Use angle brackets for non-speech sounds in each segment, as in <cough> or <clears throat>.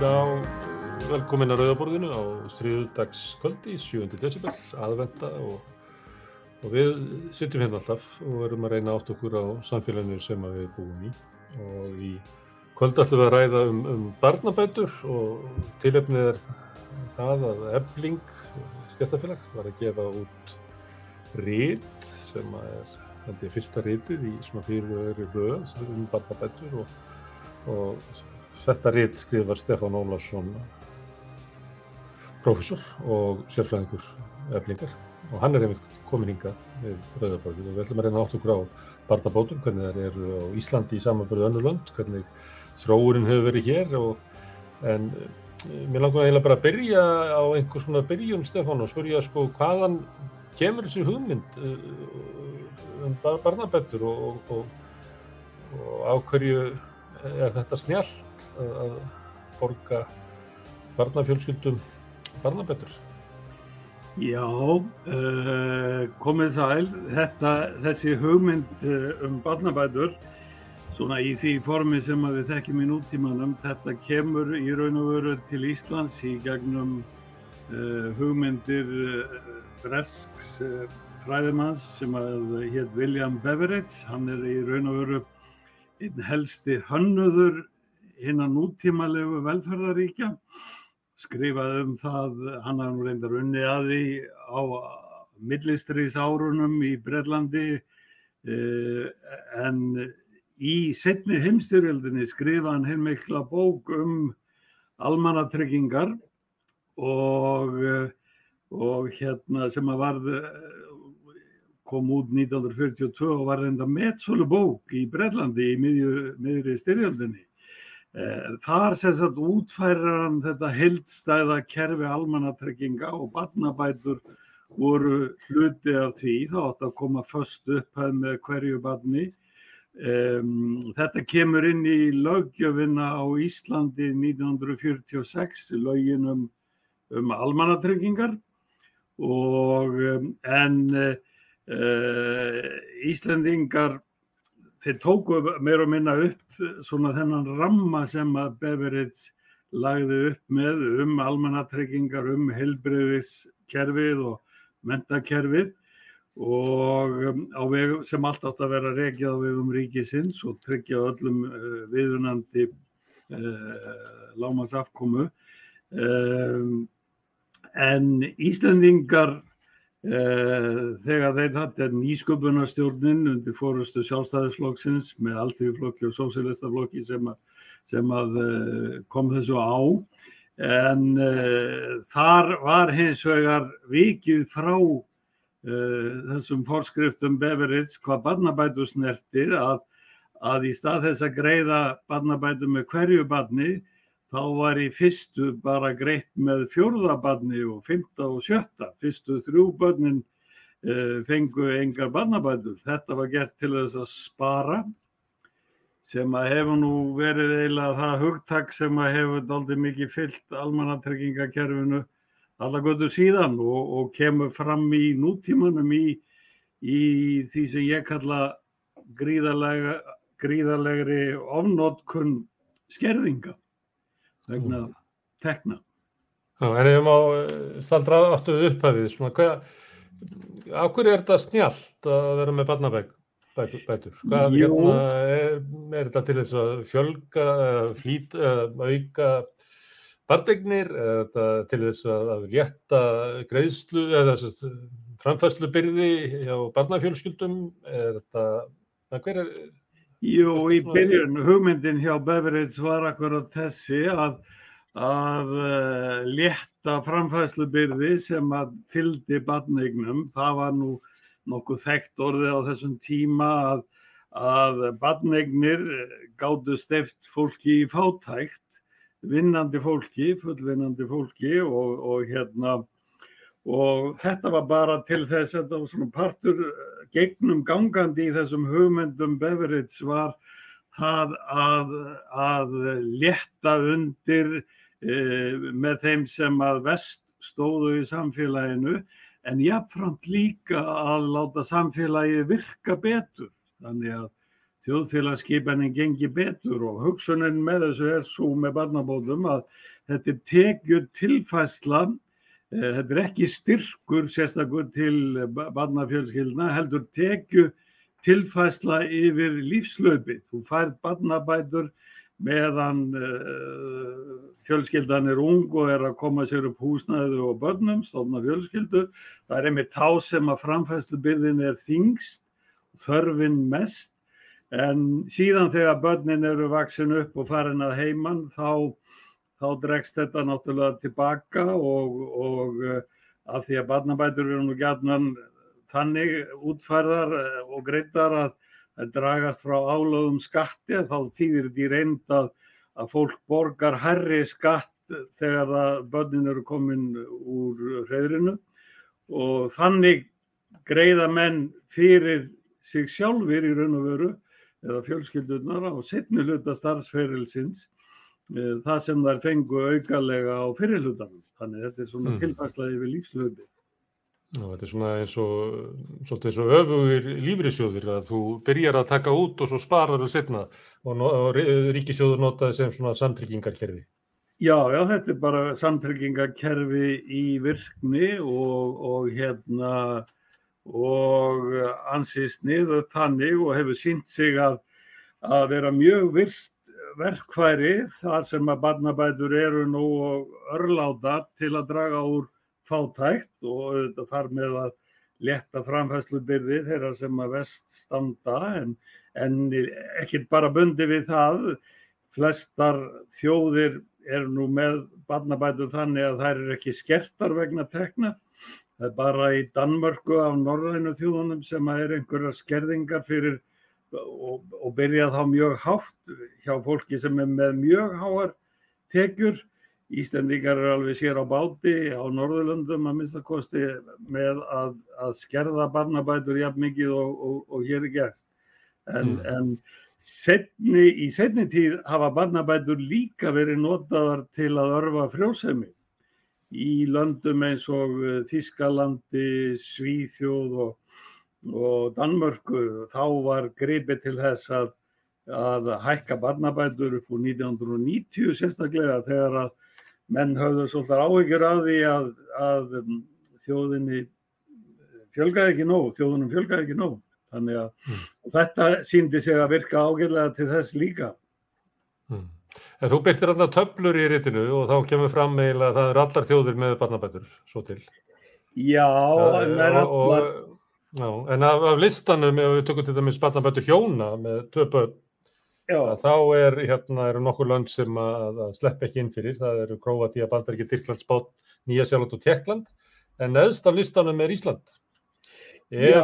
Já, velkomin að Rauðaborðinu á þriðudagskvöldi, 7. desember, aðvenda og, og við sittum hérna alltaf og erum að reyna átt okkur á samfélaginu sem við búum í og í kvöld ætlum við að ræða um, um barnabætur og tilefnið er það að Ebling stjættafélag var að gefa út rít sem er fyrsta rítið í svona fyrir röð sem er um barnabætur og, og Þetta rít skrifar Stefán Ólarsson, professor og sérfræðingur eflingar. Og hann er einmitt komin hinga með Rauðarbörgur og við ætlum að reyna átt okkur á barnabótum, hvernig það eru á Íslandi í samanbörðu önnu lönd, hvernig þróurinn hefur verið hér og en mér langar eiginlega bara að byrja á einhvers svona byrjun Stefán og spyrja sko hvaðan kemur þessi hugmynd um barnabættur og, og, og á hverju er þetta snjált að borga barnafjölskyldum barnabætur? Já, uh, komið sæl. Þetta, þessi hugmynd uh, um barnabætur, svona í því formi sem við þekkjum í nútímanum, þetta kemur í raun og veru til Íslands í gegnum uh, hugmyndir Bresks fræðimanns sem hétt William Beveridge. Hann er í raun og veru einn helsti hönnuður hinnan nútímalegu velferðaríkja skrifaði um það, hann hafði nú reyndar unni að því á millistriðs árunum í Brellandi eh, en í setni heimstyrjöldinni skrifaði hann heimveikla bók um almanatryggingar og, og hérna sem að varð kom út 1942 og var reynda metsölu bók í Brellandi í miðri styrjöldinni þar sem sagt útfærir hann þetta heldstæða kerfi almannatrygginga og barnabætur voru hluti af því, þá átt að koma först upphæð með hverju barni. Um, þetta kemur inn í lögjöfina á Íslandi 1946, lögin um, um almannatryggingar og um, en uh, Íslandingar þeir tóku meira og minna upp svona þennan ramma sem að Beveridge lagði upp með um almannatryggingar, um helbriðiskerfið og mentakerfið og um, veg sem allt átt að vera regjað á vegum ríkisins og tryggja öllum uh, viðunandi uh, lámasafkomu. Um, en Íslandingar þegar þeir hatt er nýsköpunarstjórnin undir fórustu sjálfstæðisflokksins með allþjóðflokki og sósélistaflokki sem sem að uh, kom þessu á. En uh, þar var hins vegar vikið frá þessum fórskriftum Beveridge hvað barnabætu snertir að, að í stað þess að greiða barnabætu með hverju barni þá var í fyrstu bara greitt með fjórðabarni og fymta og sjötta. Fyrstu þrjú börnin uh, fengu engar barnabætur. Þetta var gert til þess að spara sem að hefur nú verið eiginlega það hugtak sem að hefur aldrei mikið fyllt almannatryggingakerfinu alla götu síðan og, og kemur fram í nútímanum í, í því sem ég kalla gríðalega, gríðalegri ofnótkun skerðinga vegna mm. tekna. Já, en ef maður staldra aftur upphæfið, svona hvað, á hverju er þetta snjált að vera með barnabætur? Hvað hérna, er, er þetta til þess að fjölga, flýt, auka barndegnir, er þetta til þess að rétta greiðslu eða framfæslubyrði hjá barnafjölskyldum, er þetta, hver er Jú, í byrjun, hugmyndin hjá Beveridge var akkurat þessi að, að uh, létta framfæslubyrði sem að fyldi badneignum. Það var nú nokkuð þekkt orðið á þessum tíma að, að badneignir gáttu steft fólki í fátækt, vinnandi fólki, fullvinnandi fólki og, og hérna og þetta var bara til þess að þetta var svona partur eh, gegnum gangandi í þessum hugmyndum Beveridge var það að, að létta undir e, með þeim sem að vest stóðu í samfélaginu en jáfnframt líka að láta samfélagi virka betur. Þannig að þjóðfélagsskipanin gengi betur og hugsunin með þessu er svo með barnabótum að þetta er tekju tilfæsla, eh, þetta er ekki styrkur sérstakur til barnafjölskyldna, heldur tekju tilfæsla yfir lífslaupið. Þú færð barnabætur meðan uh, fjölskyldan er ung og er að koma sér upp húsnæðu og börnum, stofna fjölskyldu. Það er einmitt þá sem að framfæslubyrðin er þingst, þörfin mest, en síðan þegar börnin eru vaksin upp og farin að heiman þá, þá dregst þetta náttúrulega tilbaka og, og uh, af því að barnabætur eru nú gætnan þannig útfærðar og greitar að dragast frá álögum skatti þá þýðir þetta í reynd að, að fólk borgar herri skatt þegar að börnin eru komin úr hreðrinu og þannig greiða menn fyrir sig sjálfur í raun og veru eða fjölskyldunar á setni hluta starfsferilsins það sem þær fengu augalega á fyrirlutanum. Þannig þetta er svona mm. tilfæslaði við lífslöfi. Þetta er svona eins og, eins og öfugir lífrisjóðir að þú byrjar að taka út og svo sparar það setna og, no, og ríkisjóður notaði sem svona samtryggingarkerfi. Já, já, þetta er bara samtryggingarkerfi í virkni og, og hérna og ansýst niður þannig og hefur sínt sig að, að vera mjög virt verkfæri þar sem að barnabætur eru nú örláta til að draga úr fátækt og þar með að leta framfæslubyrði þeirra sem að vest standa en, en ekkert bara bundi við það. Flestar þjóðir eru nú með barnabætur þannig að þær eru ekki skertar vegna tekna. Það er bara í Danmörku af norrænu þjóðunum sem að er einhverja skerðingar fyrir og, og byrja þá mjög hátt hjá fólki sem er með mjög háar tekjur Íslandingar eru alveg sér á báti á Norðurlöndum að minnstakosti með að, að skerða barnabætur jafn mikið og, og, og hér er gert. En, mm. en setni, í setni tíð hafa barnabætur líka verið notaðar til að örfa frjósemi í löndum eins og eh, Þískalandi, Svíþjóð og, og Danmörku. Þá var greipið til þess að, að hækka barnabætur upp úr 1990 sérstaklega þegar að menn höfðu svolítið áhyggjur að því að, að um, þjóðinni fjölgaði ekki nóg, þjóðunum fjölgaði ekki nóg. Þannig að mm. þetta síndi sig að virka ágjörlega til þess líka. Mm. En þú byrtir alltaf töflur í ritinu og þá kemur fram eiginlega að það eru allar þjóðir með barnabætur svo til. Já, það er allar. Já, en af, af listanum, ef við tökum til dæmis barnabætur hjóna með tvö börn, þá er hérna eru nokkur lönd sem að, að slepp ekki inn fyrir, það eru Króatíja, Bandaríki, Tyrkland, Spát, Nýja Sjálfland og Tjekkland, en neðst af listanum er Ísland. Er,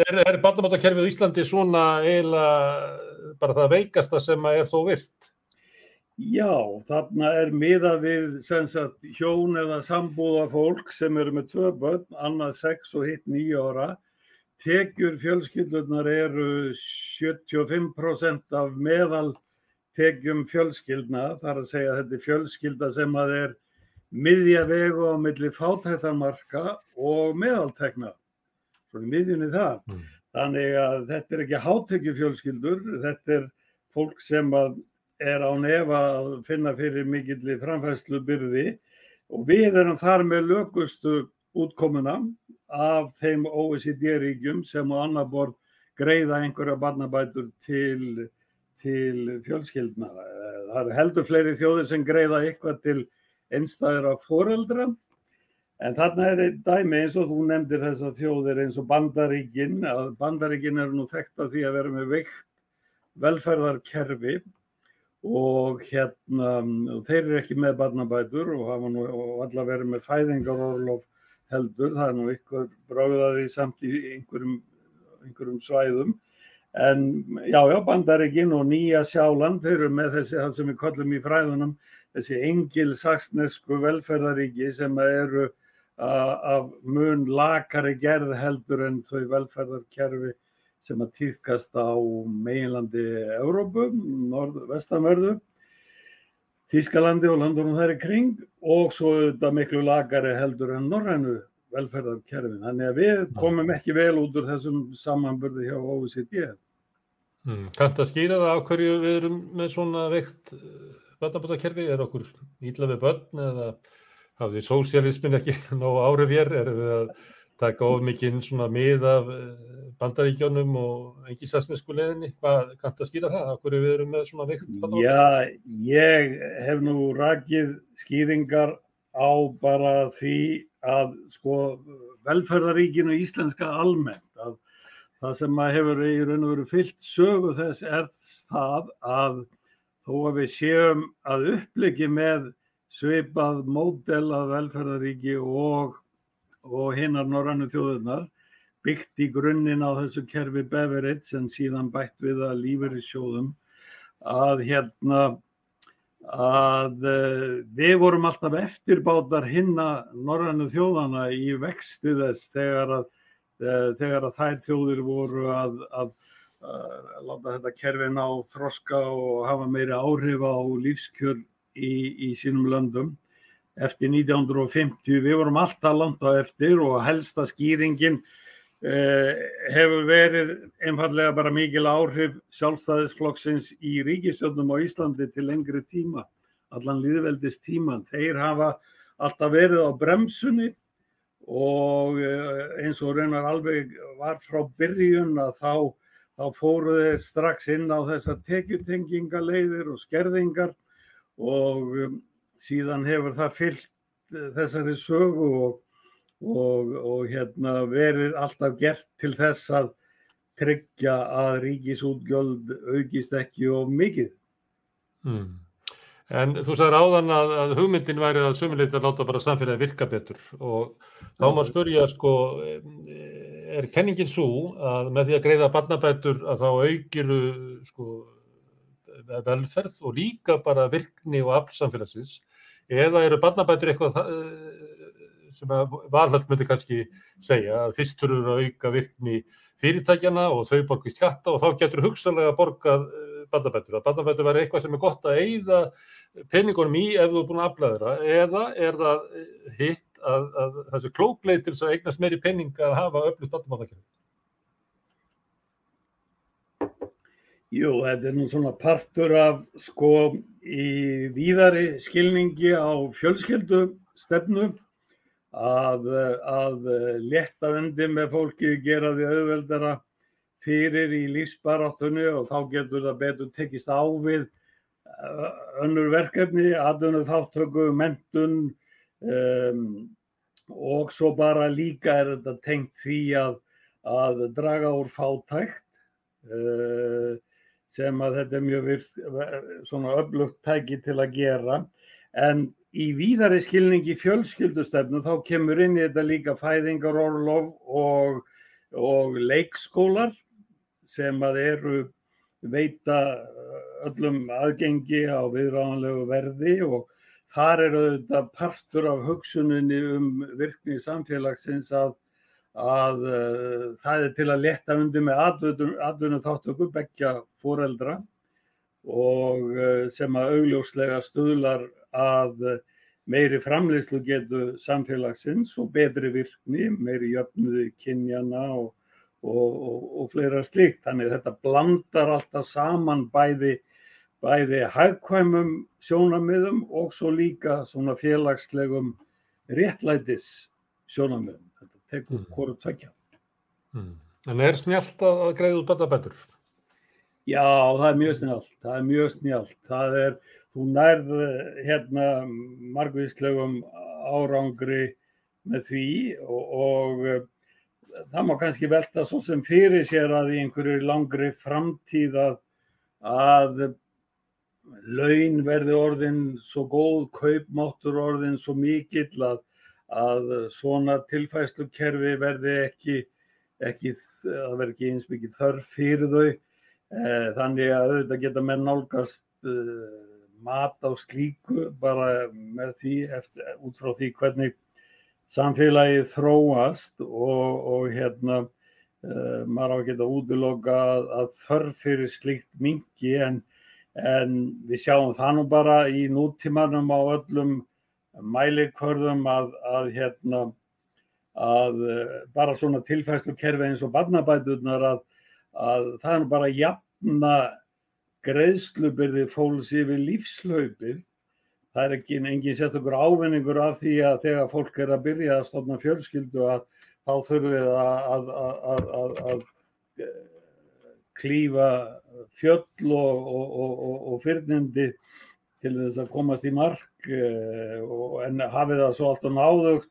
er, er barnamáttakerfið í Íslandi svona eiginlega bara það veikasta sem er þó virt? Já, þarna er miða við sagt, hjón eða sambúða fólk sem eru með tvö börn, annað sex og hitt nýja ára tekjur fjölskyldunar eru 75% af meðal tekjum fjölskyldna, þar að segja að þetta er fjölskylda sem að er miðja vegu á milli fátættarmarka og meðaltekna, svona miðjunni það. Mm. Þannig að þetta er ekki hátekju fjölskyldur, þetta er fólk sem að er á nefa að finna fyrir mikilli framfæslu byrði og við erum þar með lögustu útkomuna af þeim OECD-ríkjum sem á annar borð greiða einhverja barnabætur til, til fjölskyldna. Það er heldur fleiri þjóðir sem greiða eitthvað til einstæðra foreldra en þarna er einn dæmi eins og þú nefndir þessar þjóðir eins og bandaríkin að bandaríkin eru nú þekkt af því að vera með veikt velferðarkerfi og hérna þeir eru ekki með barnabætur og hafa nú allar verið með fæðingarorlof heldur, það er nú ykkur bráðaði samt í einhverjum, einhverjum svæðum. En já, já, Bandaríkin og Nýja Sjáland, þeir eru með þessi, það sem við kollum í fræðunum, þessi engil saksnesku velferðaríki sem eru af mun lakari gerð heldur en þau velferðarkerfi sem að týðkast á meginlandi Európu, norð-vestanverðu Þískalandi og landunum þær í kring og svo auðvitað miklu lagari heldur en norrænu velferðarkerfin. Þannig að við komum ekki vel út úr þessum samanbörði hjá OECD. Mm. Kannt að skýra það á hverju við erum með svona veikt barnabótakerfi? Er okkur ídla við börn eða hafði sósialismin ekki ná árið vér? Erum við að taka of mikinn svona mið af bandaríkjónum og engisasnesku leðinni? Hvað kannt að skýra það? Hverju við erum með svona veikt barnabótakerfi? Já, ég hef nú rakið skýringar á bara því að sko velferðaríkinu íslenska almennt að það sem að hefur í raun og veru fyllt sögu þess er það að þó að við séum að uppliki með svipað módel að velferðaríki og, og hinnar norrannu þjóðunar byggt í grunninn á þessu kerfi Beveridge en síðan bætt við að lífur í sjóðum að hérna að uh, við vorum alltaf eftirbátar hinna norrannu þjóðana í vexti þess þegar að, uh, þegar að þær þjóðir voru að, að uh, láta þetta kerfin á þroska og hafa meiri áhrif á lífskjör í, í sínum löndum eftir 1950. Við vorum alltaf langt á eftir og helsta skýringin hefur verið einfallega bara mikil áhrif sjálfstæðisflokksins í ríkistjónum á Íslandi til lengri tíma, allan líðveldist tíman. Þeir hafa alltaf verið á bremsunni og eins og reynar alveg var frá byrjun að þá, þá fóru þeir strax inn á þessar tekjutengingaleiðir og skerðingar og síðan hefur það fyllt þessari sögu og Og, og hérna, verið alltaf gert til þess að tryggja að ríkisútgjöld aukist ekki of mikið. Mm. En þú sagði áðan að, að hugmyndin væri að sömuleita að láta bara samfélagi virka betur og þá má spurja sko, er kenningin svo að með því að greiða barnabætur að þá aukiru sko, velferð og líka bara virkni og afl samfélagsins eða eru barnabætur eitthvað sem að valhald myndi kannski segja að fyrst þurfur að auka virkni fyrirtækjana og þau borgist skatta og þá getur hugsalega borgað bandabættur. Að bandabættur verður eitthvað sem er gott að eigða peningunum í ef þú er búin að afla þeirra eða er það hitt að, að þessu þess að eignast meiri pening að hafa öflut bandabættakjörn? Jú, þetta er nú svona partur af sko í víðari skilningi á fjölskyldu stefnu að, að leta undir með fólki gera því auðveldara fyrir í lífsbaráttunni og þá getur það betur tekist á við önnur verkefni, aðunum þáttöku, mentun um, og svo bara líka er þetta tengt því að, að draga úr fátækt uh, sem að þetta er mjög virð, svona öflugt tæki til að gera. En í víðari skilningi fjölskyldustefnu þá kemur inn í þetta líka fæðingarorlof og, og leikskólar sem að eru veita öllum aðgengi á viðráðanlegu verði og þar eru þetta partur af hugsuninni um virkni samfélagsins að, að uh, það er til að leta undir með atvinnum þáttöku begja fóreldra og uh, sem að augljóslega stuðlar að meiri framleyslu getu samfélagsins og betri virkni, meiri jöfnuði kynjana og, og, og, og fleira slíkt. Þannig að þetta blandar alltaf saman bæði, bæði hagkvæmum sjónamiðum og svo líka svona félagslegum réttlætis sjónamiðum. Þetta tekur mm. hvort tvekja. Mm. En er snjált að, að greiða út barnabætur? Já, það er mjög snjált. Það er mjög snjált. Það er þú nærð hérna margvíslegum árangri með því og, og það má kannski velta svo sem fyrir sér að í einhverju langri framtíð að, að laun verði orðin svo góð, kaupmáttur orðin svo mikill að, að svona tilfæslukerfi verði ekki, ekki, ekki eins mikið þörf fyrir þau. Þannig að auðvitað geta menn nálgast mat á slíku bara með því eftir, út frá því hvernig samfélagið þróast og, og hérna uh, maður á að geta útloka að, að þörf fyrir slíkt mingi en, en við sjáum það nú bara í nútímanum á öllum mælikvörðum að, að hérna að uh, bara svona tilfæslu kerfi eins og barnabæturnar að, að það er bara jafn jafna greiðslubyrði fólks yfir lífslaupið. Það er ekki engin sérstakur ávinningur af því að þegar fólk er að byrja að stofna fjölskyldu að þá þurfum við að, að, að, að klífa fjöll og, og, og, og fyrnindi til þess að komast í mark en hafið það svo allt og náðugt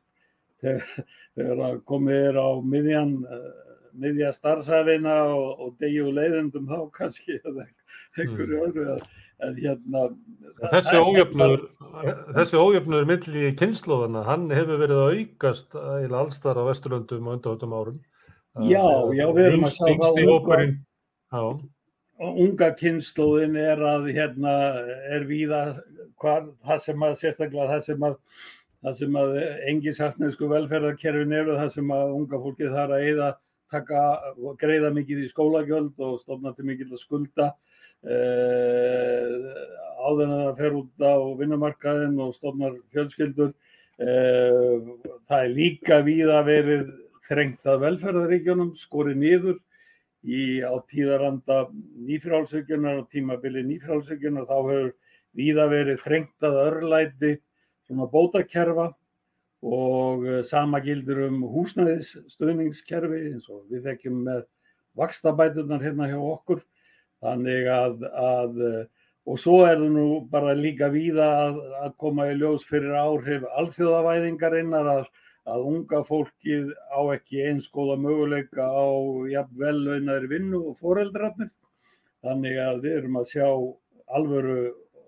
þegar, komið er á miðjan, miðja starfsæfina og degju leiðendum þá kannski eða einhverju mm. öðru en hérna þessi ójöfnur þessi ójöfnur milli kynnslóðana hann hefur verið að aukast allstar á Vesturlöndum og undarhóttum árum já, já, við erum að sjá það unga, unga kynnslóðin er að hérna er víða hvað, það sem að sérstaklega það sem að það sem að engi saksnesku velferðarkerfin eru það sem að unga fólkið þarf að eða taka greiða mikið í skólagjöld og stofna til mikið að skulda áður en það fer út á vinnumarkaðin og stofnar fjölskyldur. Uh, það er líka víða verið þrengt að velferðaríkjunum skorið nýður í á tíðaranda nýfrálsökjunar og tímabili nýfrálsökjunar þá hefur víða verið þrengt að örlæti svona bótakerfa og uh, sama gildur um húsnæðisstöðningskerfi eins og við þekkjum með vakstabætunar hérna hjá okkur Þannig að, að, og svo er það nú bara líka víða að, að koma í ljós fyrir áhrif alþjóðavæðingarinnar að, að unga fólkið á ekki eins góða möguleika á jafnvel launaðir vinnu og foreldrarnir. Þannig að við erum að sjá alvöru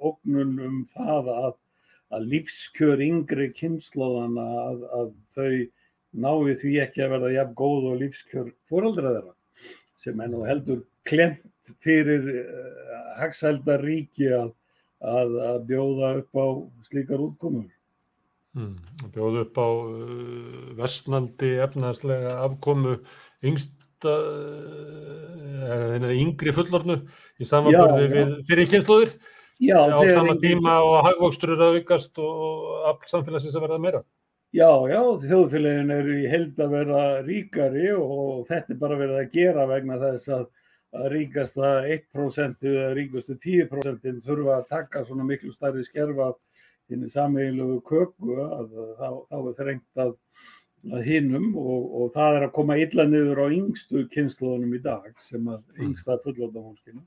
ógnun um það að lífskjör yngri kynnslóðana að þau nái því ekki að verða jafn góð og lífskjör foreldraðara sem er nú heldur klemt fyrir uh, hagsældaríki að, að, að bjóða upp á slíkar útkomur. Mm, bjóða upp á uh, vestnandi efnaðslega afkomu yngsta, uh, yngri fullornu í samanbörði fyrir kynnslóðir á sama tíma og hagvókstur eru að aukast og afl samfélagsins að verða meira. Já, já, þjóðfélagin eru í held að vera ríkari og þetta er bara verið að gera vegna þess að að ríkasta 1% eða ríkastu 10% þurfa að taka svona miklu starri skerfa inn í sameiginlegu köku að þá, þá er þrengt að, að hinnum og, og það er að koma illa niður á yngstu kynnslóðunum í dag sem að mm. yngsta fullóta fólkinu.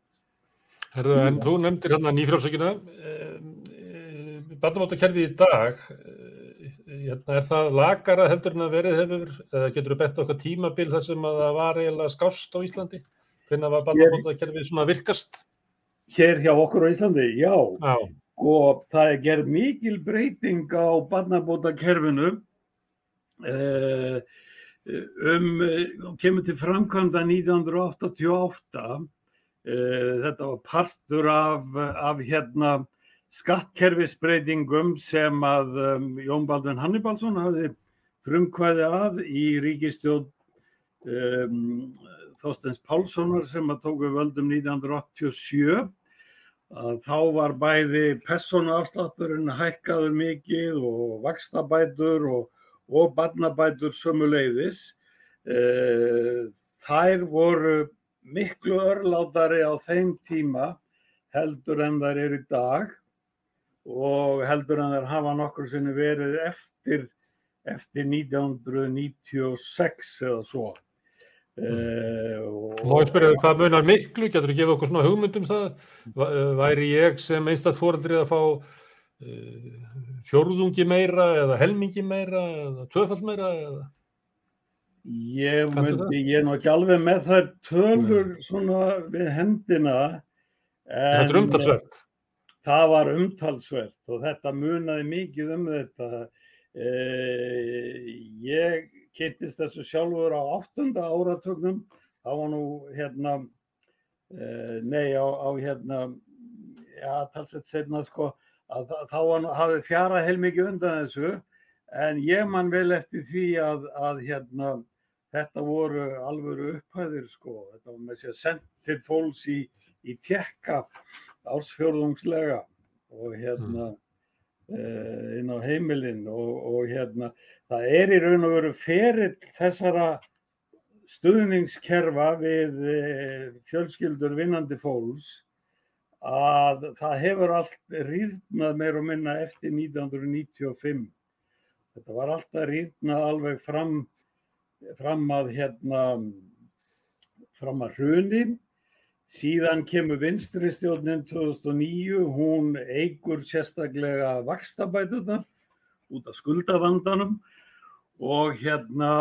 Herðu, en þú nefndir hérna nýfrálsökina, eh, eh, barnamáttakerfið í dag, eh, hérna, er það lagara heldur en að verið hefur, eða getur þú bett okkar tímabil þar sem að það var eiginlega skást á Íslandi? Hvernig var barnabótakerfið svona virkast? Hér hjá okkur á Íslandi, já. já. Og það er gerð mikil breyting á barnabótakerfinu uh, um, kemur til framkvæmda 1988. Uh, þetta var partur af, af hérna skattkerfisbreytingum sem að um, Jón Baldvin Hannibalsson hafði frumkvæði að í ríkistjóð um, Þorstens Pálssonar sem að tóku völdum 1987 að þá var bæði personafslátturinn hækkaður mikið og vakstabætur og, og barnabætur sömuleiðis. E, þær voru miklu örlátari á þeim tíma heldur en þær eru í dag og heldur en þær hafa nokkur sinni verið eftir, eftir 1996 eða svo. Uh, Má ég spyrja hvað munar miklu, getur þú gefið okkur svona hugmyndum það? Eh, væri ég sem einstætt fóröldrið að fá uh, fjórðungi meira eða helmingi meira eða tvöfald meira? Eða? Ég myndi, ég er nú ekki alveg með þær tölur svona við hendina. Þetta er umtalsvert. Það var umtalsvert og þetta munaði mikið um þetta. Uh, ég kynntist þessu sjálfur á áttunda áratögnum þá var nú hérna uh, nei á, á hérna já talsveit setna sko að þá var, hafði fjara heilmikið undan þessu en ég man vel eftir því að, að hérna þetta voru alvöru upphæðir sko þetta var með sér sendt til fólks í, í tjekka ársfjörðungslega og hérna mm. inn á heimilinn og, og hérna það er í raun og veru ferill þessara stuðningskerfa við eh, fjölskyldur vinnandi fólks að það hefur allt rýrnað meir og minna eftir 1995. Þetta var alltaf rýrnað alveg fram, fram að hérna, fram að hruni. Síðan kemur vinstri stjórnin 2009, hún eigur sérstaklega vakstabætunar út af skuldavandanum og hérna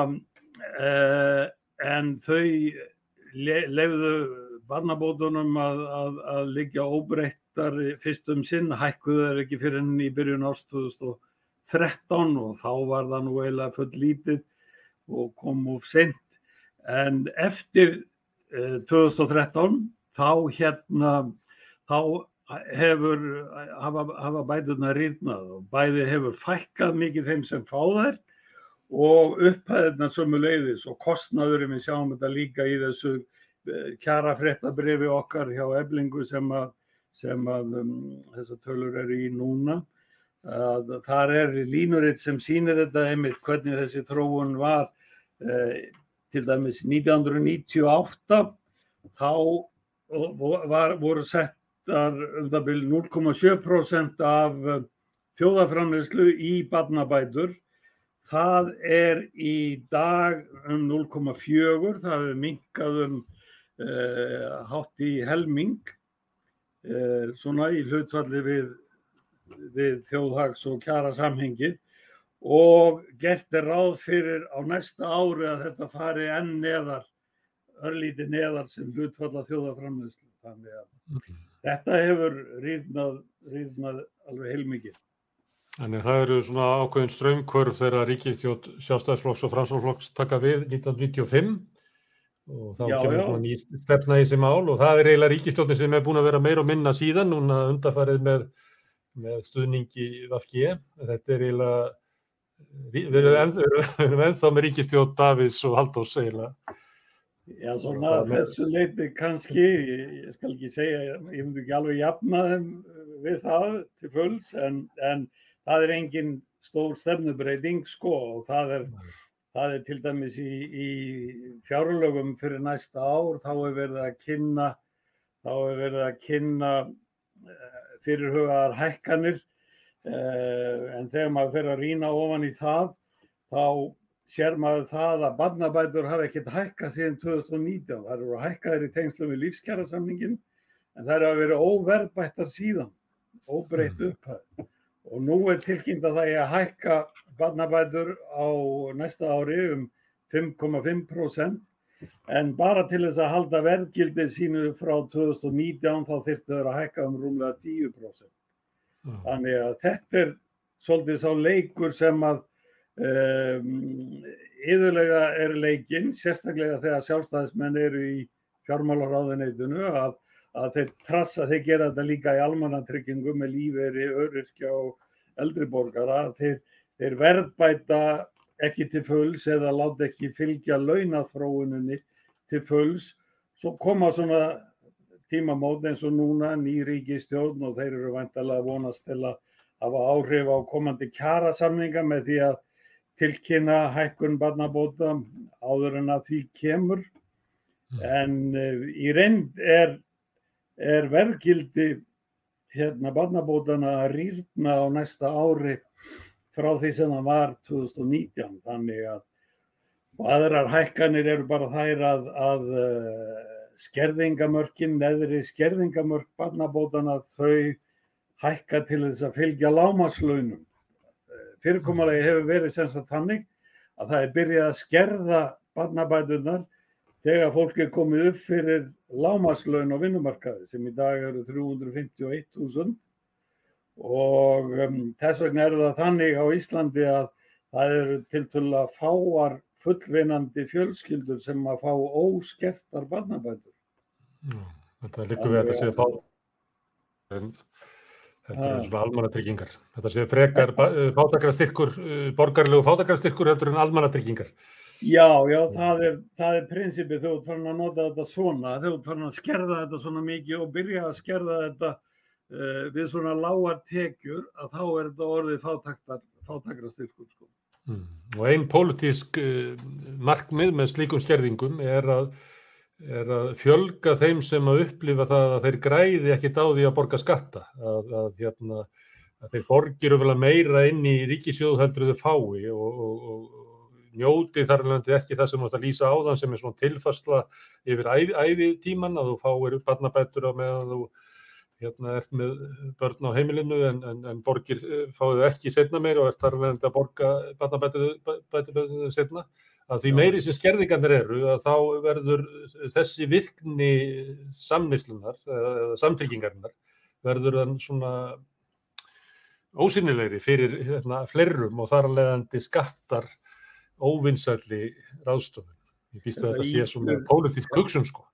eh, en þau le, lefðu barnabótunum að, að, að liggja óbreyttar fyrst um sinn, hækkuðu þeir ekki fyrir henni í byrjun ást 2013 og þá var það nú eiginlega full lítið og kom úr sent en eftir eh, 2013 þá hérna þá hefur hafa, hafa bætuna rýrnað og bæði hefur fækkað mikið þeim sem fá þær og upphæðina sömu leiðis og kostnaðurinn við sjáum þetta líka í þessu kjara fréttabrifi okkar hjá eblingu sem að, sem að um, þessar tölur eru í núna þar er línuritt sem sýnir þetta einmitt hvernig þessi þróun var eh, til dæmis 1998 þá var, voru settar um það byrju 0,7% af eh, þjóðaframleyslu í barnabætur. Það er í dag um 0,4, það hefur minkað um uh, hátt í helming, uh, svona í hlutfalli við, við þjóðhags og kjara samhengi og gert er ráð fyrir á næsta ári að þetta fari enn neðar örlíti neðar sem hlutfalla þjóðaframleyslu. Þannig að mm. þetta hefur rýrnað, rýrnað alveg heilmikið. Þannig það eru svona ákveðin strömmkvörf þegar Ríkistjótt sjálfstæðsflokks og fransflokks taka við 1995 og þá já, kemur já. svona ný stefna í þessi mál og það er eiginlega Ríkistjóttin sem er búin að vera meir og minna síðan, núna undarfarið með, með stuðningi Vafki. Þetta er eiginlega, við erum ennþá með Ríkistjótt Davís og Haldós eiginlega. Já, svona þessu leiti kannski, ég, ég skal ekki segja, ég myndi ekki alveg jafna þeim við það til fulls, en, en það er engin stór stefnubreiting sko og það er, það er til dæmis í, í fjárlögum fyrir næsta ár, þá er verið að kynna, þá er verið að kynna uh, fyrirhugaðar hækkanir, en þegar maður fyrir að rýna ofan í það, þá sér maður það að barnabætur hafa ekkert hækkað síðan 2019. Það eru hækkaðir í tengslu við lífskjærasamningin en það eru að vera óverðbættar síðan, óbreytt mm. upphæð. Og nú er tilkynnt að það er að hækka barnabætur á næsta ári um 5,5% en bara til þess að halda verðgildið sínu frá 2019 þá þyrftu þau að hækka um rúmlega 10%. Mm. Þannig að þetta er svolítið sá leikur sem að Íðurlega um, er leikinn, sérstaklega þegar sjálfstæðismenn eru í fjármálaráðuneytunu að, að þeir trassa, þeir gera þetta líka í almannatryggingu með lífeyri, öryrkja og eldriborgara, þeir, þeir verðbæta ekki til fulls eða láta ekki fylgja launathróuninni til fulls, svo koma svona tímamót eins og núna nýríki stjórn og þeir eru vantilega vonast til að hafa áhrif á komandi kjarasamninga með því að tilkynna hækkun barnabóta áður en að því kemur mm. en uh, í reynd er, er verðgildi hérna barnabótana að rýrna á næsta ári frá því sem það var 2019 þannig að aðrar hækkanir eru bara þær að, að uh, skerðingamörkin, neðri skerðingamörk barnabótana þau hækka til þess að fylgja lámaslaunum fyrirkommalagi hefur verið sem sagt þannig að það er byrjað að skerða barnabætunar þegar fólk er komið upp fyrir lámaslaun á vinnumarkaði sem í dag eru 351.000 og um, þess vegna er það þannig á Íslandi að það eru til tulla fáar fullvinandi fjölskyldur sem að fá óskertar barnabætur. Þetta líka við að þetta sé fá Þetta er svona almannatryggingar. Þetta sé frekar eh, fátakrastyrkur, eh, borgarlegu fátakrastyrkur heldur en almannatryggingar. Já, já, það er, það er prinsipið þegar þú farin að nota þetta svona, þegar þú farin að skerða þetta svona mikið og byrja að skerða þetta uh, við svona lágar tekjur að þá er þetta orðið fátakrastyrkur. Sko. Mm. Og einn pólitísk uh, markmið með slíkum skerðingum er að, er að fjölga þeim sem að upplifa það að þeir græði ekkit á því að borga skatta. Að, að, hérna, að þeir borgir að meira inn í þau fái og, og, og njóti þar alveg ekki það sem þú ætti að lýsa á þann sem er svona tilfærsla yfir æfi, æfi tíman að þú fáir barnabættur á meðan þú hérna ert með börn á heimilinu en, en, en borgir eh, fáið ekki setna meir og ert þar verðandi að borga barnabættu setna að því meiri sem skerðingarnir eru að þá verður þessi virkni samnislunar eða samtryggingarinnar verður þann svona ósynilegri fyrir hérna, flerrum og þar leðandi skattar óvinnsælli ráðstofun. Ég býst að þetta sé svona pólitísk hugsun sko.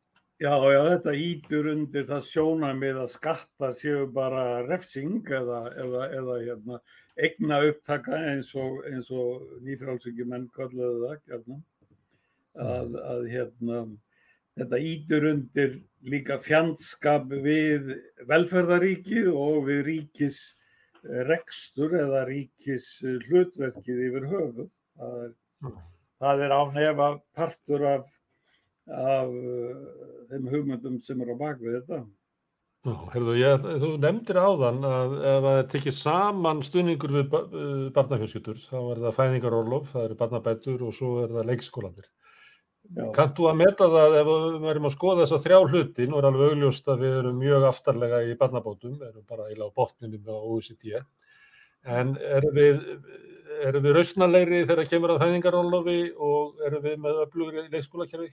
Já, já, þetta ítur undir það sjónamið að skatta séu bara refsing eða, eða, eða hérna, egna upptaka eins og, og nýfrálsökjumenn kalluðu það, hérna. að, að hérna, þetta ítur undir líka fjandskap við velferðaríkið og við ríkis rekstur eða ríkis hlutverkið yfir höfuð. Það er, mm. það er ánefa partur af af uh, þeim hugmyndum sem eru á bakvið þetta. Já, herðu, ég, þú nefndir áðan að ef það tekir saman stuðningur við barnafjölskyldur, þá er það fæðingarorlof, það eru barnabætur og svo er það leikskólandir. Kannt þú að meta það ef við verðum að skoða þessa þrjá hluti, nú er alveg augljóst að við erum mjög aftarlega í barnabótum, við erum bara íla á botninum á OECD, en erum við, erum við rausnalegri þegar kemur að fæðingarorlofi og erum við með öflugri leikskólakerfi?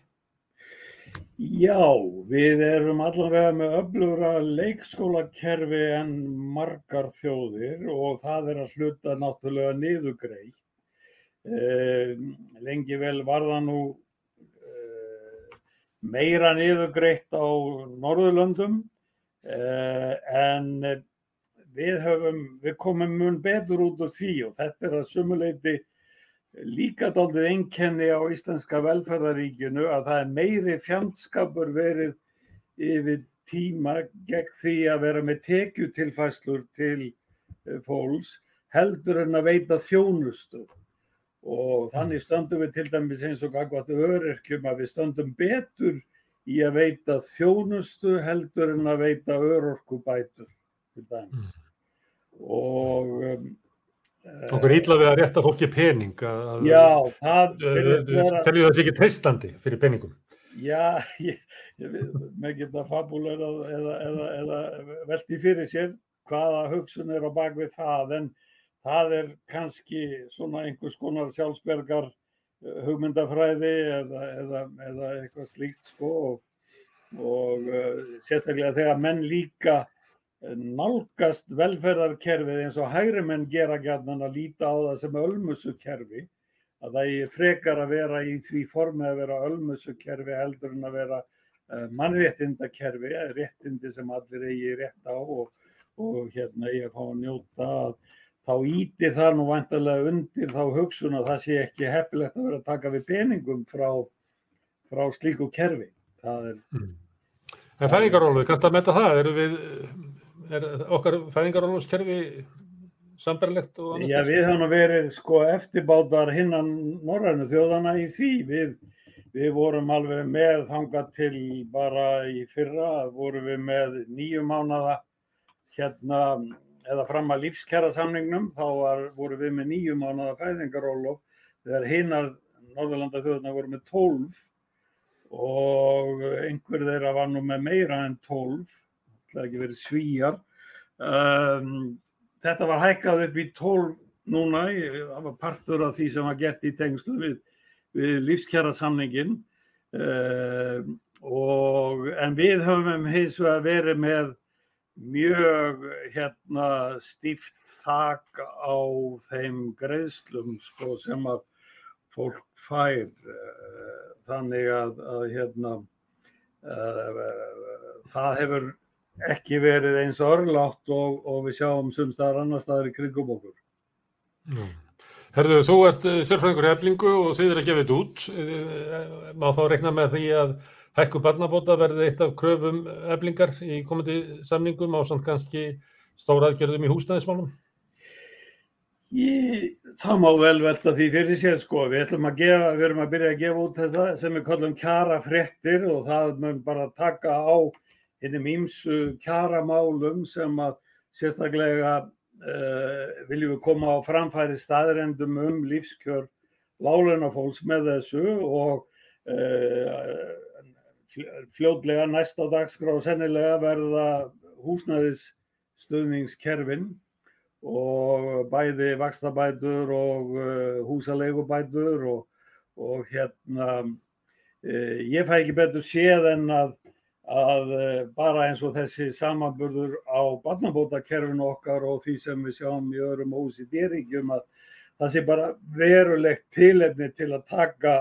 Já, við erum allavega með öflugra leikskólakerfi en margar þjóðir og það er að hluta náttúrulega niðugreitt. Eh, lengi vel var það nú eh, meira niðugreitt á Norðurlöndum eh, en við, höfum, við komum mun betur út úr því og þetta er að sumuleiti líka dálítið einkenni á Íslenska velferðaríkinu að það er meiri fjandskapur verið yfir tíma gegn því að vera með tekjutilfæslur til eh, fólks heldur en að veita þjónustu og þannig stöndum við til dæmis eins og gagvat öryrkjum að við stöndum betur í að veita þjónustu heldur en að veita örorkubætur til dæmis mm. og um, Okkur ítla við að rétta fólki pening að, Já, það. Teljum það ekki treystandi fyrir peningum Já, <laughs> ég, ég með geta fabulera eða, eða, eða veldi fyrir sér hvaða hugsun er á bakvið það en það er kannski svona einhvers konar sjálfsbergar eh, hugmyndafræði eða, eða eitthvað slíkt sko og, og uh, sérstaklega þegar menn líka nálgast velferðarkerfið eins og hægri menn gera gætnan að líta á það sem ölmusukerfi að það er frekar að vera í því formi að vera ölmusukerfi heldur en að vera uh, mannréttindakerfi, réttindi sem allir eigi rétt á og, og hérna er að fá að njóta þá ítir það nú vantarlega undir þá hugsun að það sé ekki heppilegt að vera að taka við peningum frá, frá slíku kerfi. Það er... Mm. En fæðingarólu, kannst að metta það? Eru við er okkar fæðingarólfskerfi sambarlegt og annars? Já, við höfum verið sko eftirbátar hinnan norrænu þjóðana í því. Við, við vorum alveg með þanga til bara í fyrra, vorum við með nýju mánada hérna eða fram að lífskjara samningnum, þá var, vorum við með nýju mánada fæðingarólof þegar hinnar Norðurlanda þjóðana voru með tólf og einhver þeirra var nú með meira en tólf það ekki verið svíjar. Um, þetta var hækkað upp í 12 núna, það var partur af því sem var gert í tengslu við, við lífskjara samningin um, og en við höfum hins vegar verið með mjög hérna stíft þak á þeim greiðslum sko, sem að fólk fær þannig að, að hérna uh, það hefur ekki verið eins örlátt og, og við sjáum sumstaðar annar staðar í krigum okkur. Mm. Herðu, þú ert eh, sérfræðingur heflingu og þið er að gefa þetta út. Eh, má þá rekna með því að hækku barnabóta verði eitt af kröfum heflingar í komandi samningum á samt kannski stóra aðgerðum í húsnæðismálum? Í, það má vel velta því fyrir sér sko. Við að gefa, við erum að byrja að gefa út þetta sem við kallum kjara fréttir og það mun bara taka á hinnum ímsu kjaramálum sem að sérstaklega uh, viljum við koma á framfæri staðrendum um lífskjör lálunafólks með þessu og uh, fljótlega næsta dagskrá sennilega verða húsnæðis stuðningskerfin og bæði vakstabætur og uh, húsaleigubætur og, og hérna uh, ég fæ ekki betur séð en að, að uh, bara eins og þessi samanburður á barnabótakerfinu okkar og því sem við sjáum í öðrum OCD-ríkjum að það sé bara verulegt tilefni til að taka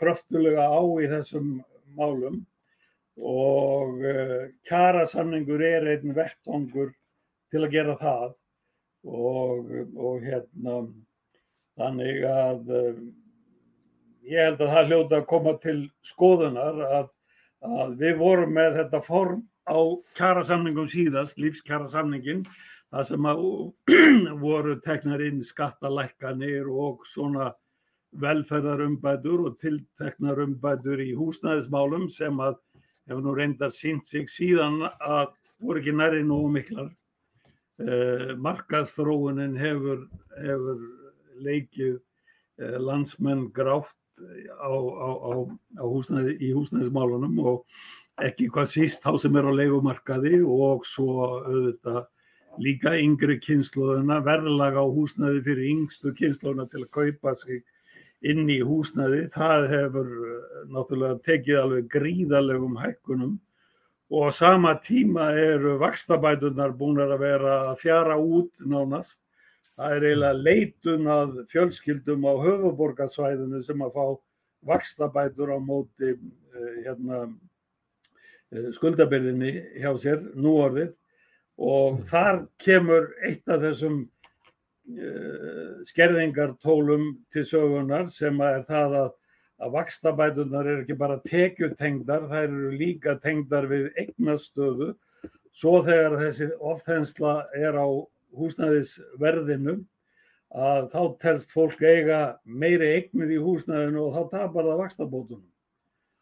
kröftulega á í þessum málum. Og kjarasamningur er einn vettvangur til að gera það. Og, og hérna þannig að um, ég held að það hljóta að koma til skoðunar að, að við vorum með þetta form á kjærasamningum síðast, lífskjærasamningin, það sem að <clears throat> voru teknar inn skattalækkanir og svona velferðarumbætur og tilteknar umbætur í húsnæðismálum sem að hefur nú reyndar sínt sig síðan að voru ekki næri nógu miklar. Eh, markaðsþróunin hefur, hefur leikið eh, landsmenn grátt á, á, á, húsnæði, í húsnæðismálunum og ekki hvað síst þá sem er á leikumarkaði og svo auðvitað líka yngri kynsluðuna, verðlaga á húsnæði fyrir yngstu kynsluðuna til að kaupa sig inn í húsnæði. Það hefur eh, náttúrulega tekið alveg gríðalegum hækkunum og á sama tíma eru vakstabætunar búin að vera að fjara út nánast. Það er eiginlega leitun að fjölskyldum á höfuborgarsvæðinu sem að fá vakstabætur á móti eh, hérna, eh, skuldabyrðinni hjá sér nú orðið og mm. þar kemur eitt af þessum uh, skerðingartólum til sögunar sem er það að að vakstabætunar eru ekki bara tekjutengdar, þær eru líka tengdar við eignastöðu. Svo þegar þessi ofþensla er á húsnæðisverðinu að þá telst fólk eiga meiri eignir í húsnæðinu og þá tapar það vakstabótunum.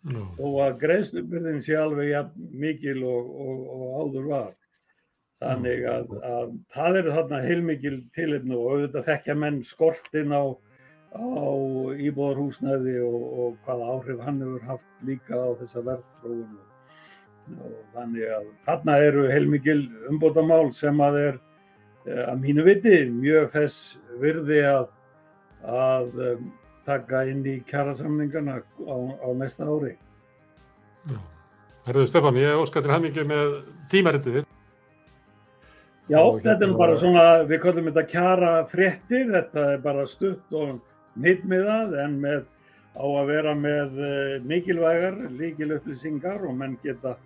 No. Og að greiðslubyrðin sé alveg ja, mikil og, og, og áður var. Þannig að, að það eru þarna heilmikil tilitnu og auðvitað þekkja menn skortin á á íbúðarhúsnæði og, og hvaða áhrif hann hefur haft líka á þessa verðfróðun og þannig að þarna eru heilmikil umbótamál sem að er að mínu viti mjög þess virði að, að um, taka inn í kjærasamningana á, á næsta ári. Herðu Stefán, ég óskar til ekki með tímaritið þitt. Já, þetta er hérna bara svona, við kallum þetta kjara fréttir, þetta er bara stutt og nýttmiðað en með, á að vera með eh, mikilvægar líkil upplýsingar og menn geta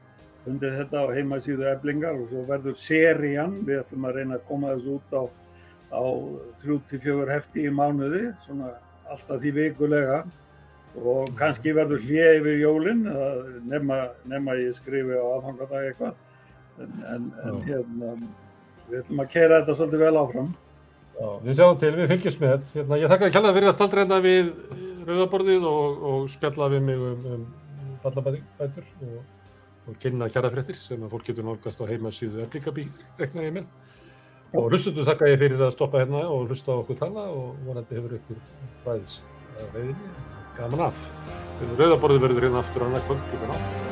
undir þetta á heimasíðu eblingar og svo verður serían, við ætlum að reyna að koma þessu út á, á 3-4 hefti í mánuði, svona alltaf því vikulega. Og kannski verður hlið yfir jólinn nema, nema ég skrifi á aðfangadag eitthvað. En, en, en hérna, við ætlum að kera þetta svolítið vel áfram. Já, við sjáum til, við fylgjumst með. Þetta. Hérna, ég þakka að kjalla fyrir að staldra hérna við rauðaborðið og, og spjalla við mig um, um ballabætur og, og kynna kjarafréttir sem að fólk getur nálgast á heimasíðu Erblíkabí, rekna ég með. Og hlustundu þakka ég fyrir að stoppa hérna og hlusta á okkur tala og vonandi hefur ykkur fræðis að reyðinni. Gaman af. Rauðaborðið verður hérna aftur annað kvöld klukkan á.